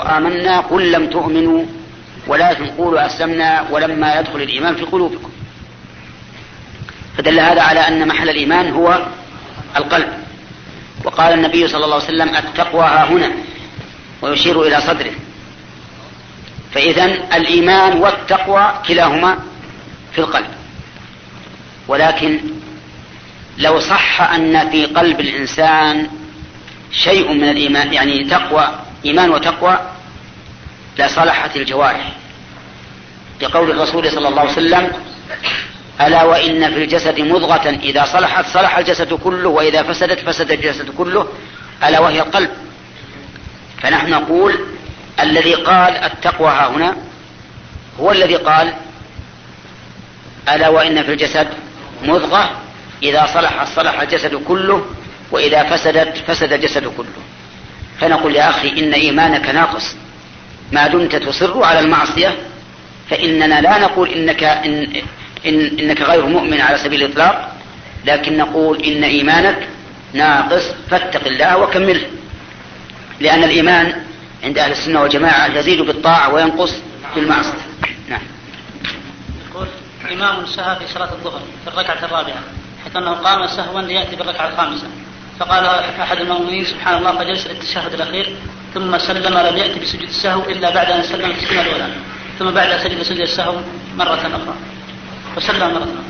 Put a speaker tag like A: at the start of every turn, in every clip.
A: آمنا قل لم تؤمنوا ولكن قولوا أسلمنا ولما يدخل الإيمان في قلوبكم. فدل هذا على أن محل الإيمان هو القلب. وقال النبي صلى الله عليه وسلم التقوى ها هنا ويشير إلى صدره. فإذا الإيمان والتقوى كلاهما في القلب. ولكن لو صح أن في قلب الإنسان شيء من الإيمان يعني تقوى إيمان وتقوى لصلحت الجوارح. لقول الرسول صلى الله عليه وسلم ألا وإن في الجسد مضغة إذا صلحت صلح الجسد كله وإذا فسدت فسد الجسد كله ألا وهي القلب. فنحن نقول الذي قال التقوى ها هنا هو الذي قال ألا وإن في الجسد مضغة إذا صلح صلح الجسد كله وإذا فسدت فسد الجسد كله. فنقول يا أخي إن إيمانك ناقص. ما دمت تصر على المعصية فإننا لا نقول إنك إن إن إنك غير مؤمن على سبيل الإطلاق لكن نقول إن إيمانك ناقص فاتق الله وكمله. لأن الإيمان عند أهل السنة والجماعة يزيد بالطاعة وينقص بالمعصية. نعم.
B: يقول إمام سهى في صلاة الظهر في الركعة الرابعة حيث أنه قام سهوا ليأتي بالركعة الخامسة. فقال أحد المؤمنين سبحان الله فجلس للتشهد الأخير ثم سلم ولم يأتي بسجود السهو إلا بعد أن سلم التسليمة الأولى. ثم بعد سجد سجد السهو مرة أخرى. وسلم مرة أخرى.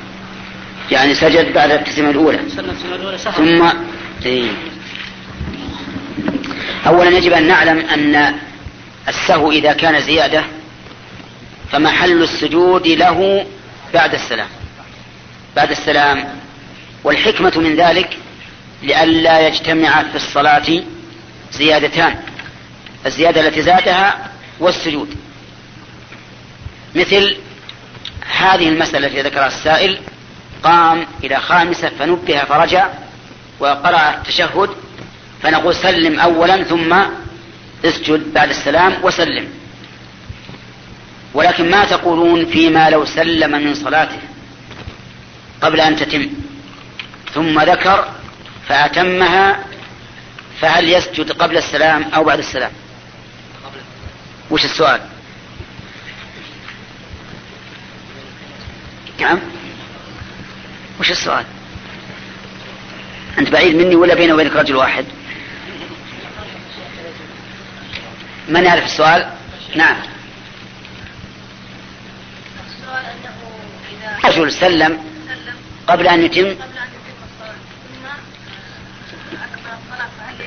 A: يعني سجد بعد التسليمة الأولى.
B: سلم التسليمة الأولى سهوا
A: ثم إيه. أولا يجب أن نعلم أن السهو إذا كان زيادة فمحل السجود له بعد السلام. بعد السلام. والحكمة من ذلك لئلا يجتمع في الصلاة زيادتان. الزيادة التي زادها والسجود مثل هذه المسألة التي ذكرها السائل قام إلى خامسة فنبه فرجع وقرأ التشهد فنقول سلم أولا ثم اسجد بعد السلام وسلم. ولكن ما تقولون فيما لو سلم من صلاته قبل أن تتم. ثم ذكر فأتمها فهل يسجد قبل السلام أو بعد السلام؟ وش السؤال؟ نعم. وش السؤال؟ أنت بعيد مني ولا بيني وبينك رجل واحد؟ من يعرف السؤال؟ نعم. رجل سلم قبل أن يتم
C: قبل أن يتم الصلاة ثم أكمل الصلاة فهل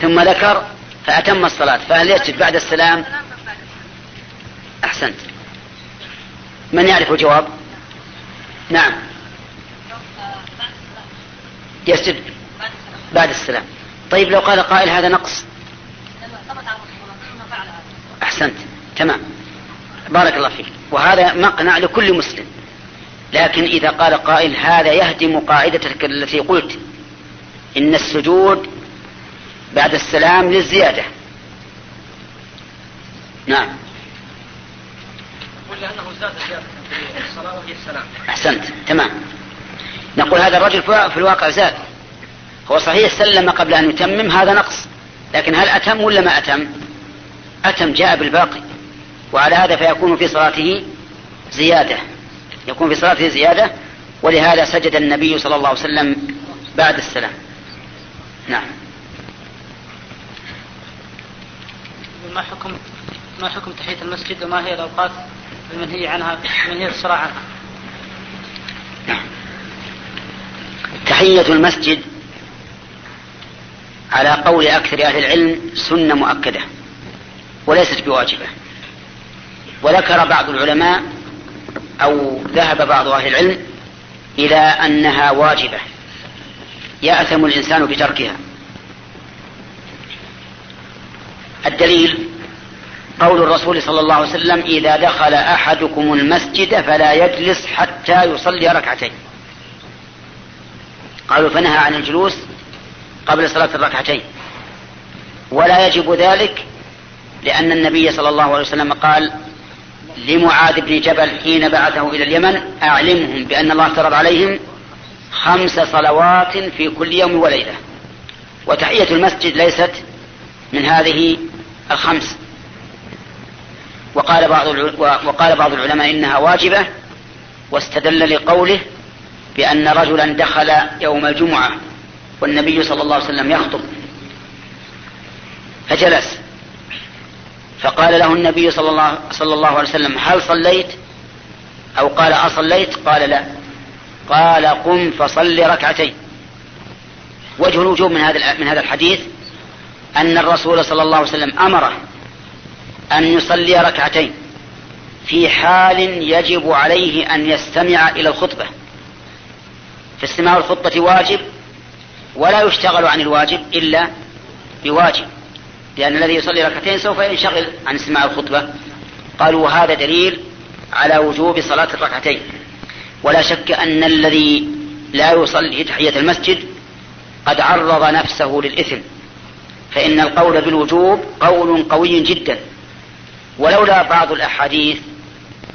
A: ثم ذكر فأتم الصلاة فهل يسجد بعد السلام؟ أحسنت. من يعرف الجواب؟ نعم. يسجد
C: بعد السلام.
A: طيب لو قال قائل هذا نقص؟ أحسنت. تمام. بارك الله فيك. وهذا مقنع لكل مسلم. لكن إذا قال قائل هذا يهدم قاعدتك التي قلت. إن السجود بعد السلام للزيادة. نعم.
B: يقول لأنه زاد زيادة في الصلاة وفي السلام.
A: أحسنت. تمام. نقول هذا الرجل في الواقع زاد. هو صحيح سلم قبل أن يتمم هذا نقص. لكن هل أتم ولا ما أتم؟ أتم جاء بالباقي. وعلى هذا فيكون في صلاته زيادة. يكون في صلاته زيادة. ولهذا سجد النبي صلى الله عليه وسلم بعد السلام. نعم.
B: ما حكم ما حكم تحية المسجد وما هي الأوقات المنهي عنها منهي الصلاة عنها؟
A: تحية المسجد على قول أكثر أهل العلم سنة مؤكدة وليست بواجبة. وذكر بعض العلماء أو ذهب بعض أهل العلم إلى أنها واجبة. يأثم الإنسان بتركها. الدليل قول الرسول صلى الله عليه وسلم إذا دخل أحدكم المسجد فلا يجلس حتى يصلي ركعتين. قالوا فنهى عن الجلوس قبل صلاة الركعتين. ولا يجب ذلك لأن النبي صلى الله عليه وسلم قال لمعاذ بن جبل حين بعثه إلى اليمن أعلمهم بأن الله افترض عليهم خمس صلوات في كل يوم وليلة. وتحية المسجد ليست من هذه الخمس. وقال بعض وقال بعض العلماء إنها واجبة واستدل لقوله بأن رجلا دخل يوم الجمعة والنبي صلى الله عليه وسلم يخطب فجلس. فقال له النبي صلى الله, صلى الله عليه وسلم هل صليت؟ أو قال أصليت؟ قال لا. قال قم فصل ركعتين. وجه الوجوب من هذا من هذا الحديث أن الرسول صلى الله عليه وسلم أمره أن يصلي ركعتين في حال يجب عليه أن يستمع إلى الخطبة. فاستماع الخطبة واجب ولا يشتغل عن الواجب إلا بواجب لأن الذي يصلي ركعتين سوف ينشغل عن استماع الخطبة. قالوا وهذا دليل على وجوب صلاة الركعتين. ولا شك أن الذي لا يصلي تحية المسجد قد عرض نفسه للإثم. فإن القول بالوجوب قول قوي جدا. ولولا بعض الأحاديث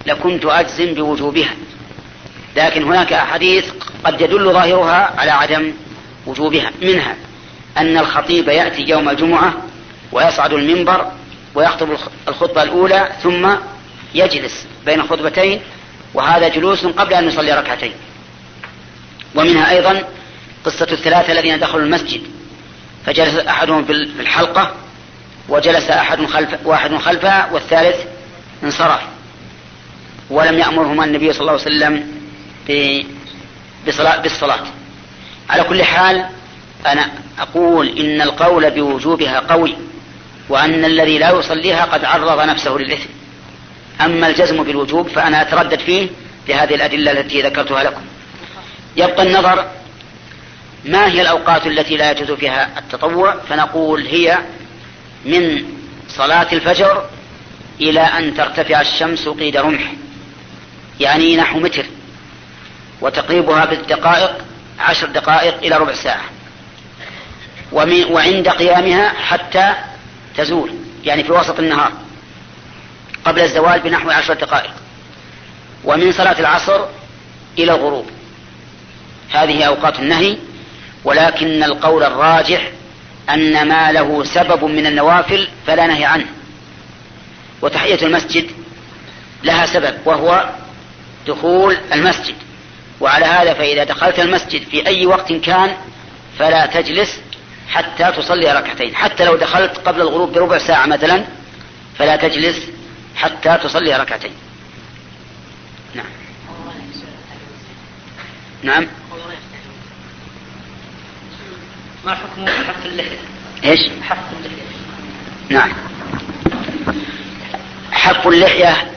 A: لكنت أجزم بوجوبها. لكن هناك أحاديث قد يدل ظاهرها على عدم وجوبها. منها أن الخطيب يأتي يوم الجمعة ويصعد المنبر ويخطب الخطبة الأولى ثم يجلس بين خطبتين وهذا جلوس قبل أن يصلي ركعتين. ومنها أيضا قصة الثلاثة الذين دخلوا المسجد. فجلس أحدهم في الحلقة وجلس أحد خلف واحد خلفها والثالث انصرف. ولم يأمرهما النبي صلى الله عليه وسلم بصلاة بالصلاة. على كل حال أنا أقول إن القول بوجوبها قوي وأن الذي لا يصليها قد عرض نفسه للإثم. أما الجزم بالوجوب فأنا أتردد فيه لهذه الأدلة التي ذكرتها لكم. يبقى النظر ما هي الأوقات التي لا يجوز فيها التطوع؟ فنقول هي من صلاة الفجر إلى أن ترتفع الشمس قيد رمح يعني نحو متر وتقريبها بالدقائق عشر دقائق إلى ربع ساعة وعند قيامها حتى تزول يعني في وسط النهار قبل الزوال بنحو عشر دقائق ومن صلاة العصر إلى الغروب. هذه أوقات النهي ولكن القول الراجح أن ما له سبب من النوافل فلا نهي عنه. وتحية المسجد لها سبب وهو دخول المسجد. وعلى هذا فإذا دخلت المسجد في أي وقت كان فلا تجلس حتى تصلي ركعتين. حتى لو دخلت قبل الغروب بربع ساعة مثلا فلا تجلس حتى تصلي ركعتين. نعم. نعم.
B: ما حكم حف اللحية
A: إيش؟
B: حف اللحية
A: نعم. حف اللحية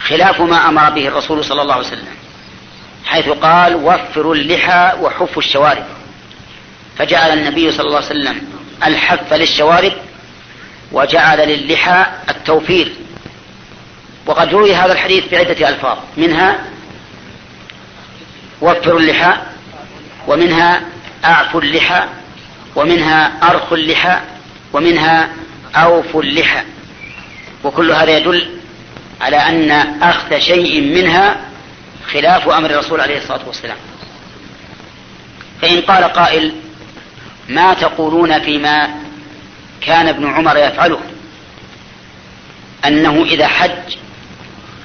A: خلاف ما أمر به الرسول صلى الله عليه وسلم حيث قال وفروا اللحى وحفوا الشوارب فجعل النبي صلى الله عليه وسلم الحف للشوارب وجعل للحى التوفير. وقد روي هذا الحديث بعدة ألفاظ منها وفروا اللحى ومنها أعفوا اللحى ومنها أرخوا اللحى ومنها أوفوا اللحى. وكل هذا يدل على أن أخذ شيء منها خلاف أمر الرسول عليه الصلاة والسلام. فإن قال قائل ما تقولون فيما كان ابن عمر يفعله؟ أنه إذا حج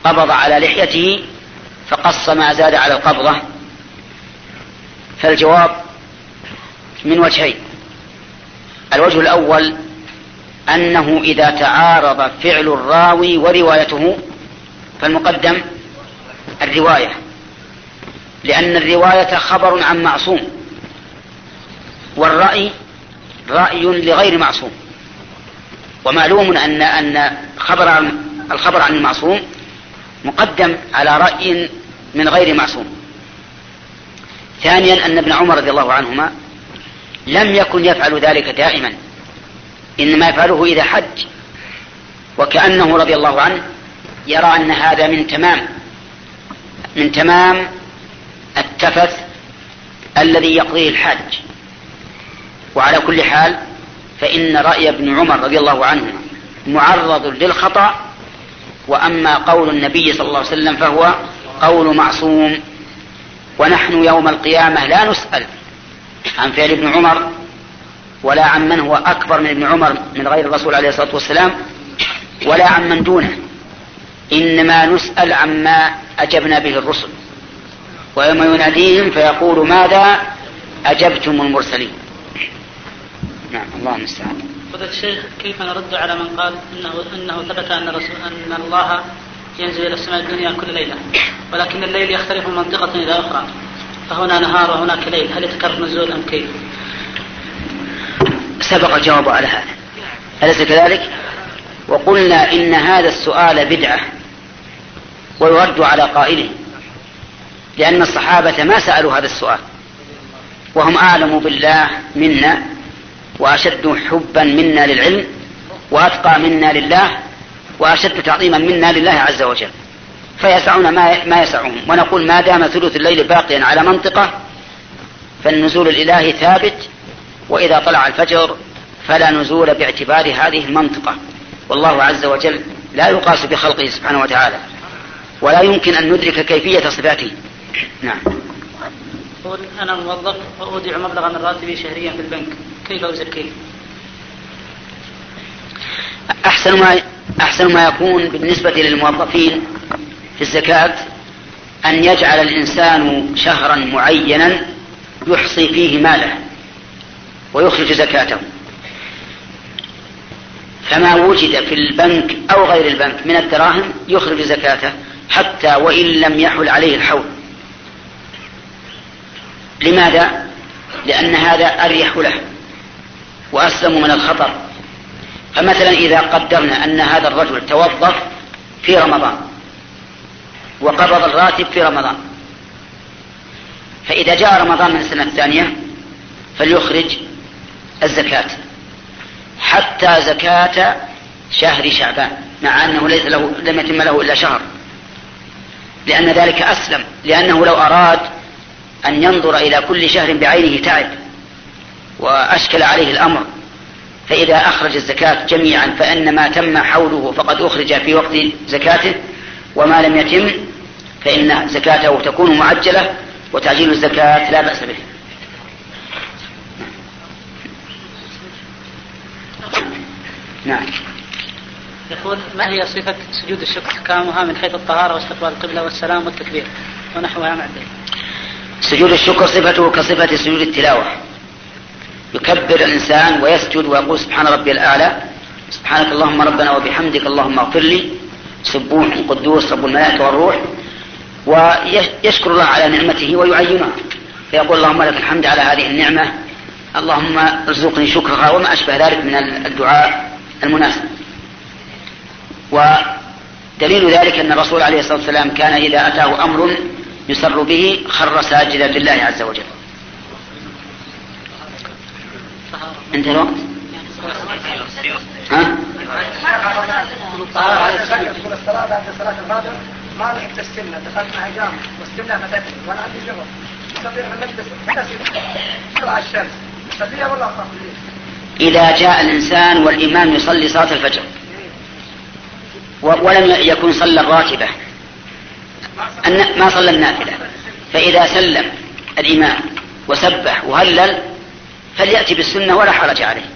A: قبض على لحيته فقص ما زاد على القبضة. فالجواب من وجهين الوجه الأول أنه إذا تعارض فعل الراوي وروايته فالمقدم الرواية لأن الرواية خبر عن معصوم والرأي رأي لغير معصوم. ومعلوم أن أن خبر عن الخبر عن المعصوم مقدم على رأي من غير معصوم. ثانيا أن ابن عمر رضي الله عنهما لم يكن يفعل ذلك دائما. إنما يفعله إذا حج. وكأنه رضي الله عنه يرى أن هذا من تمام من تمام التفث الذي يقضيه الحاج. وعلى كل حال فإن رأي ابن عمر رضي الله عنه معرض للخطأ وأما قول النبي صلى الله عليه وسلم فهو قول معصوم. ونحن يوم القيامة لا نسأل عن فعل ابن عمر ولا عن من هو أكبر من ابن عمر من غير الرسول عليه الصلاة والسلام ولا عن من دونه. إنما نسأل عما أجبنا به الرسل. ويوم يناديهم فيقول ماذا أجبتم المرسلين؟ نعم الله المستعان.
B: فضيلة الشيخ كيف نرد على من قال انه إنه ثبت أن رسول أن الله ينزل إلى السماء الدنيا كل ليلة ولكن الليل يختلف من منطقة إلى أخرى؟ فهنا نهار وهناك ليل هل يتكرر نزول أم كيف؟
A: سبق الجواب على هذا أليس كذلك؟ وقلنا إن هذا السؤال بدعة ويرد على قائله لأن الصحابة ما سألوا هذا السؤال وهم أعلم بالله منا وأشد حبا منا للعلم وأتقى منا لله وأشد تعظيما منا لله عز وجل فيسعون ما ما يسعهم ونقول ما دام ثلث الليل باقيا على منطقة فالنزول الإلهي ثابت وإذا طلع الفجر فلا نزول باعتبار هذه المنطقة. والله عز وجل لا يقاس بخلقه سبحانه وتعالى ولا يمكن أن ندرك كيفية صفاته. نعم.
B: يقول أنا موظف واودع مبلغا من راتبي شهريا في البنك. كيف ازكيه؟
A: أحسن ما أحسن ما يكون بالنسبة للموظفين في الزكاة أن يجعل الإنسان شهرا معينا يحصي فيه ماله ويخرج زكاته. فما وجد في البنك أو غير البنك من الدراهم يخرج زكاته حتى وإن لم يحل عليه الحول. لماذا؟ لأن هذا أريح له وأسلم من الخطر. فمثلا إذا قدرنا أن هذا الرجل توظف في رمضان وقبض الراتب في رمضان. فإذا جاء رمضان من السنة الثانية فليخرج الزكاة حتى زكاة شهر شعبان مع أنه ليس له لم يتم له إلا شهر. لأن ذلك أسلم لأنه لو أراد أن ينظر إلى كل شهر بعينه تعب وأشكل عليه الأمر. فإذا أخرج الزكاة جميعا فإن ما تم حوله فقد أخرج في وقت زكاته وما لم يتم فإن زكاته تكون معجلة وتعجيل الزكاة لا بأس به. نعم.
B: يقول ما هي صفة سجود الشكر أحكامها من حيث الطهارة واستقبال القبلة والسلام والتكبير؟ ونحوها مع ذلك؟
A: سجود الشكر صفته كصفة سجود التلاوة. يكبر الإنسان ويسجد ويقول سبحان ربي الأعلى سبحانك اللهم ربنا وبحمدك اللهم اغفر لي سبوح قدوس رب الملائكة والروح. ويشكر الله على نعمته ويعينها فيقول اللهم لك الحمد على هذه النعمة. اللهم ارزقني شكرها وما أشبه ذلك من الدعاء المناسب. ودليل ذلك أن الرسول عليه الصلاة والسلام كان إذا أتاه أمر يسر به خر ساجدا لله عز وجل. انتهى الوقت ها؟
D: ما لحقت السنة دخلت مع جامع. والسنة فتتني وأنا عندي شغل. أستطيع أن أجلس طلع الشمس. أصليها ولا أخاف
A: إذا جاء الإنسان والإمام يصلي صلاة الفجر. ولم يكن صلى الراتبة ما صلى النافلة. فإذا سلم الإمام وسبح وهلل فليأتي بالسنة ولا حرج عليه.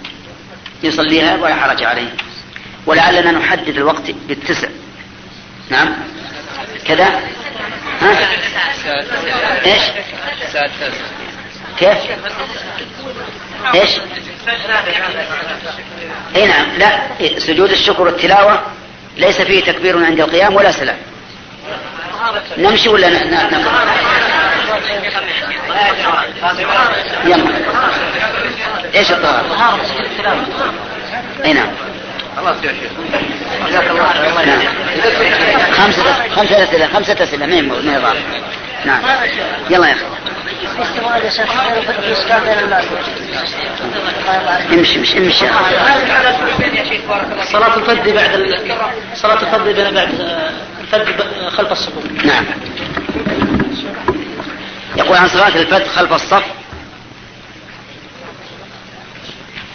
A: يصليها ولا حرج عليه. ولعلنا نحدد الوقت بالتسع. نعم؟ كذا؟ ها؟ إيش؟ كيف؟ إيش؟ إي نعم. لا سجود الشكر والتلاوة ليس فيه تكبير عند القيام ولا سلام. نمشي ولا ن... ن... ن... يلا. إيش الطهارة؟ إي نعم.
D: خلاص يا شيخ. جزاك الله خير.
A: خمسة خمسة أسئلة خمسة أسئلة. مين ما يضاف؟ نعم. يلا يا أخي.
C: استواء يا شيخ بين الناس
A: امشي امشي امشي
B: صلاة الفرد بعد. صلاة الفرد بين بعد آه، الفرد ب- خلف الصفوف.
A: نعم. يقول عن صلاة الفجر خلف الصف.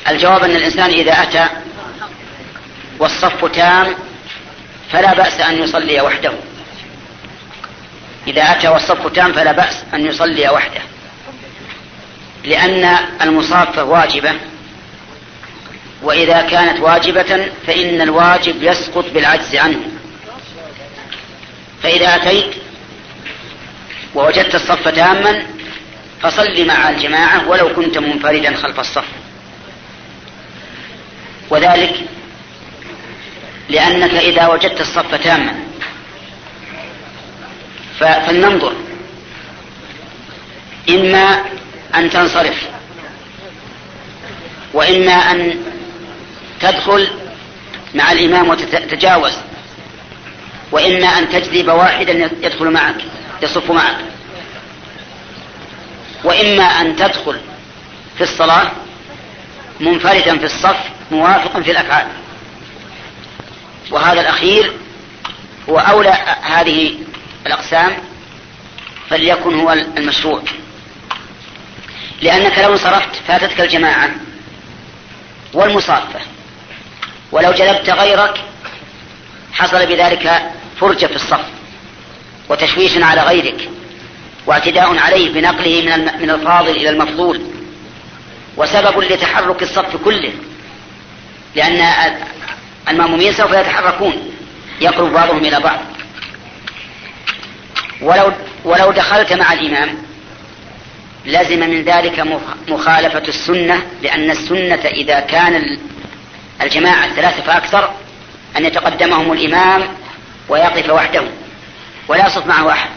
A: الجواب أن الإنسان إذا أتى والصف تام فلا بأس أن يصلي وحده. إذا أتى والصف تام فلا بأس أن يصلي وحده. لأن المصافة واجبة. وإذا كانت واجبة فإن الواجب يسقط بالعجز عنه. فإذا أتيت ووجدت الصف تاما فصل مع الجماعة ولو كنت منفردا خلف الصف. وذلك لأنك إذا وجدت الصف تاما. فلننظر. إما أن تنصرف. وإما أن تدخل مع الإمام وتتجاوز. وإما أن تجذب واحدا يدخل معك يصف معك. وإما أن تدخل في الصلاة منفردا في الصف موافقا في الأفعال. وهذا الأخير هو أولى هذه الأقسام فليكن هو المشروع. لأنك لو انصرفت فاتتك الجماعة والمصافة ولو جلبت غيرك حصل بذلك فرجة في الصف وتشويش على غيرك واعتداء عليه بنقله من من الفاضل إلى المفضول وسبب لتحرك الصف كله لأن المأمومين سوف يتحركون يقرب بعضهم إلى بعض. ولو ولو دخلت مع الإمام لزم من ذلك مخالفة السنة لأن السنة إذا كان الجماعة ثلاثة فأكثر أن يتقدمهم الإمام ويقف وحده ولا يصف معه أحد.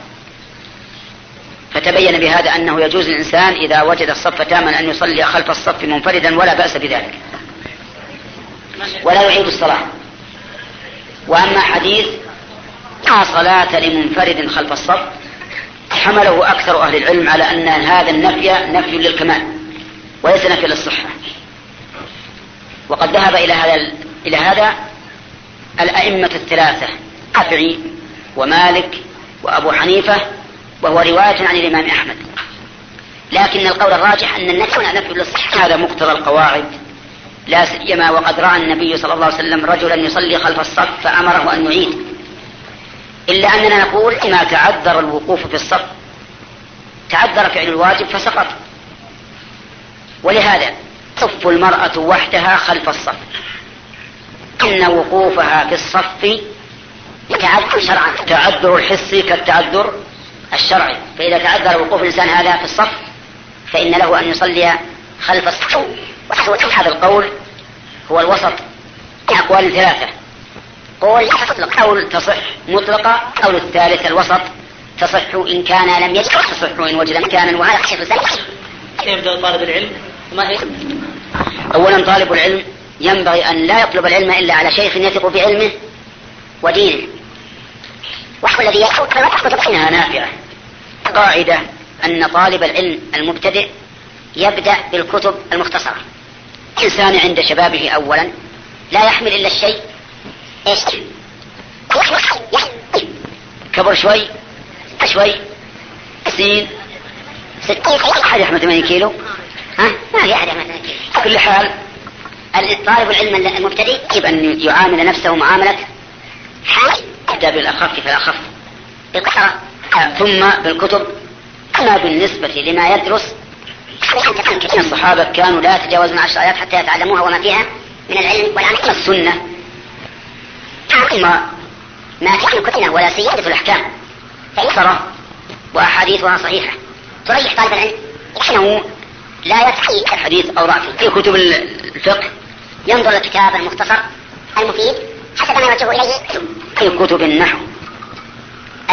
A: فتبين بهذا أنه يجوز للإنسان إذا وجد الصف تاما أن يصلي خلف الصف منفردا ولا بأس بذلك. ولا يعيد الصلاة. وأما حديث لا صلاة لمنفرد خلف الصف حمله أكثر أهل العلم على أن هذا النفي نفي للكمال وليس نفي للصحة. وقد ذهب إلى هذا إلى هذا الأئمة الثلاثة الشافعي ومالك وأبو حنيفة وهو رواية عن الإمام أحمد. لكن القول الراجح أن النفي نفي للصحة هذا مقتضى القواعد. لا سيما وقد رأى النبي صلى الله عليه وسلم رجلا يصلي خلف الصف فأمره أن يعيد. إلا أننا نقول ما تعذر الوقوف في الصف تعذر فعل الواجب فسقط. ولهذا تصف المرأة وحدها خلف الصف. إن وقوفها في الصف تعذر شرعا. تعذر الحسي كالتعذر الشرعي. فإذا تعذر وقوف الإنسان هذا في الصف فإن له أن يصلي خلف الصف. هذا القول هو الوسط أقوال ثلاثة قول تطلق قول تصح مطلقة قول الثالث الوسط تصح إن كان لم يجد تصح إن وجد مكانا وهذا خشية الثالث
B: كيف يبدأ طالب العلم؟ وما هي؟
A: أولا طالب العلم ينبغي أن لا يطلب العلم إلا على شيخ يثق بعلمه ودينه. وهو الذي يحفظ إنها نافعة. قاعدة أن طالب العلم المبتدئ يبدأ بالكتب المختصرة. إنسان عند شبابه أولا لا يحمل إلا الشيء. إيش؟ كبر شوي شوي سين. ستين أحد يحمل 80 كيلو؟ ها؟ ما في أحد يحمل 80 كيلو. كل حال طالب العلم المبتدئ يجب أن يعامل نفسه معاملة حال. يبدأ بالأخف فالأخف بالقصرة ثم بالكتب أما بالنسبة لما يدرس الصحابة كانوا لا يتجاوزون عشر آيات حتى يتعلموها وما فيها من العلم والعمل السنة. ثم ما في كتبنا ولا سيادة الأحكام فإثرة وأحاديثها صحيحة. تريح طالب العلم لأنه لا يتحقق الحديث أو ضعفه في كتب الفقه. ينظر الكتاب المختصر المفيد حسب ما يوجه إليه. في كتب النحو.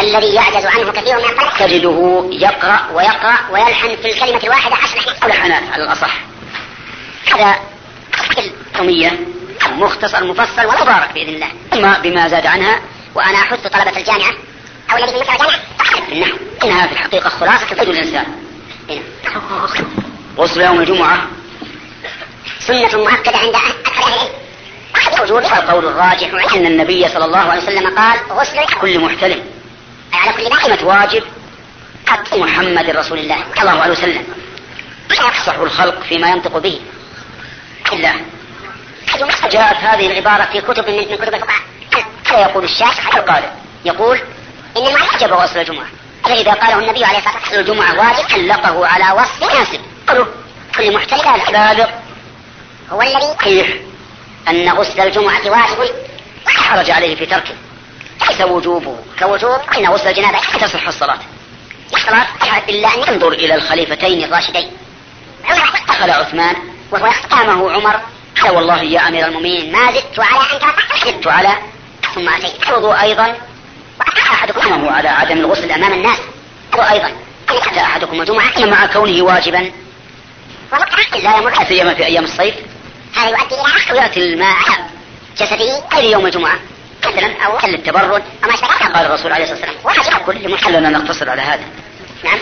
A: الذي يعجز عنه كثير من الطلبة تجده يقرأ ويقرأ ويلحن في الكلمة الواحدة عشر لحنات على الأصح. هذا الحكمية مختصر مفصل ومبارك بإذن الله. ثم بما زاد عنها وأنا أحث طلبة الجامعة أو الذي في مثل الجامعة النحو إنها في الحقيقة خلاصة تفيد الإنسان. هنا غسل يوم الجمعة. سنة مؤكدة عند أكثر أهل العلم. القول الراجح أن النبي صلى الله عليه وسلم قال غسل كل محتلم. على كل دائمة واجب قد محمد رسول الله صلى الله عليه وسلم. يفصح الخلق فيما ينطق به. إلا جاءت هذه العبارة في كتب من كتب الفقهاء يقول الشافعي القارئ يقول إن ما يجب غسل الجمعة. فإذا قاله النبي عليه الصلاة والسلام الجمعة واجب علقه على وصف مناسب قالوا كل محتلم بالغ هو الذي صحيح أن غسل الجمعة واجب حرج عليه في تركه. ليس وجوبه كوجوب أن غسل الجنابة تصح الصلاة. الصلاة إلا أن ينظر إلى الخليفتين الراشدين. دخل عثمان وهو قامه عمر. قال والله يا أمير المؤمنين ما زدت على أن زدت على. ثم أتيت. الوضوء أيضا. أحدكم. أمره على عدم الغسل أمام الناس. وأيضا أتى أحدكم الجمعة مع كونه واجبا؟ لا يمر سيما في أيام الصيف؟ هذا يؤدي إلى ويأتي الماء. جسده غير يوم الجمعة؟ مثلا أو حل التبرد أو ما قال الرسول عليه الصلاة والسلام واجب كل محل لنا نقتصر على هذا. نعم.